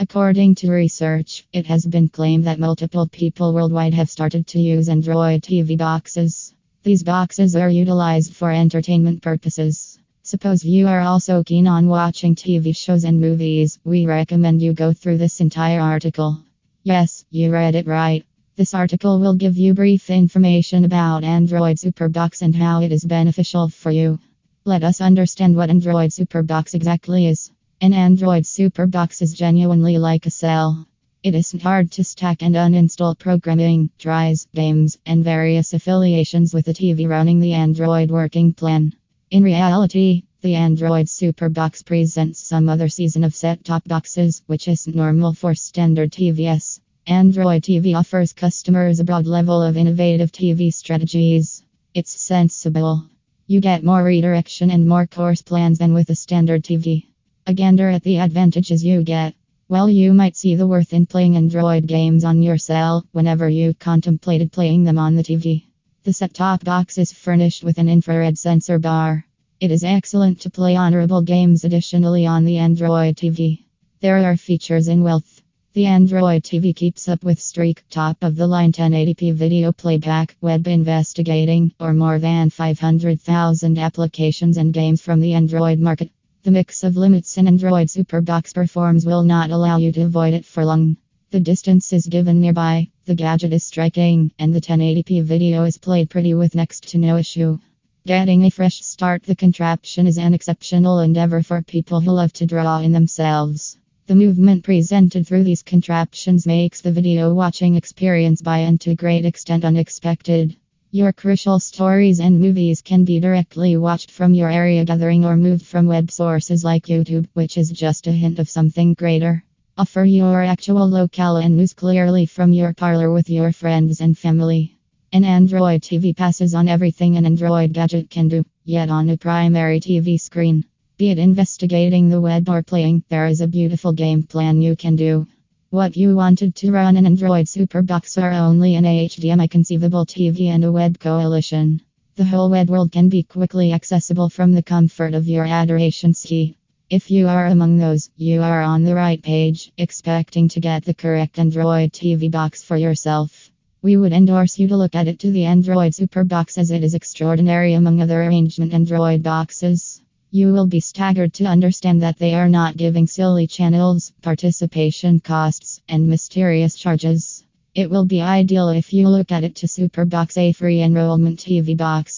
According to research, it has been claimed that multiple people worldwide have started to use Android TV boxes. These boxes are utilized for entertainment purposes. Suppose you are also keen on watching TV shows and movies, we recommend you go through this entire article. Yes, you read it right. This article will give you brief information about Android Superbox and how it is beneficial for you. Let us understand what Android Superbox exactly is. An Android Superbox is genuinely like a cell. It isn't hard to stack and uninstall programming, tries, games, and various affiliations with the TV running the Android working plan. In reality, the Android Superbox presents some other season of set top boxes, which isn't normal for standard TVS. Android TV offers customers a broad level of innovative TV strategies. It's sensible. You get more redirection and more course plans than with a standard TV. A gander at the advantages you get. Well, you might see the worth in playing Android games on your cell whenever you contemplated playing them on the TV. The set top box is furnished with an infrared sensor bar. It is excellent to play honorable games additionally on the Android TV. There are features in wealth. The Android TV keeps up with streak, top of the line 1080p video playback, web investigating, or more than 500,000 applications and games from the Android market. The mix of limits an Android Superbox performs will not allow you to avoid it for long. The distance is given nearby, the gadget is striking, and the 1080p video is played pretty with next to no issue. Getting a fresh start, the contraption is an exceptional endeavor for people who love to draw in themselves. The movement presented through these contraptions makes the video watching experience by and to great extent unexpected. Your crucial stories and movies can be directly watched from your area gathering or moved from web sources like YouTube, which is just a hint of something greater. Offer your actual locale and news clearly from your parlor with your friends and family. An Android TV passes on everything an Android gadget can do, yet on a primary TV screen. Be it investigating the web or playing, there is a beautiful game plan you can do. What you wanted to run an Android Superbox or only an HDMI conceivable TV and a web coalition. The whole web world can be quickly accessible from the comfort of your adoration ski. If you are among those, you are on the right page, expecting to get the correct Android TV box for yourself. We would endorse you to look at it to the Android Superbox as it is extraordinary among other arrangement Android boxes. You will be staggered to understand that they are not giving silly channels, participation costs, and mysterious charges. It will be ideal if you look at it to Superbox, a free enrollment TV box.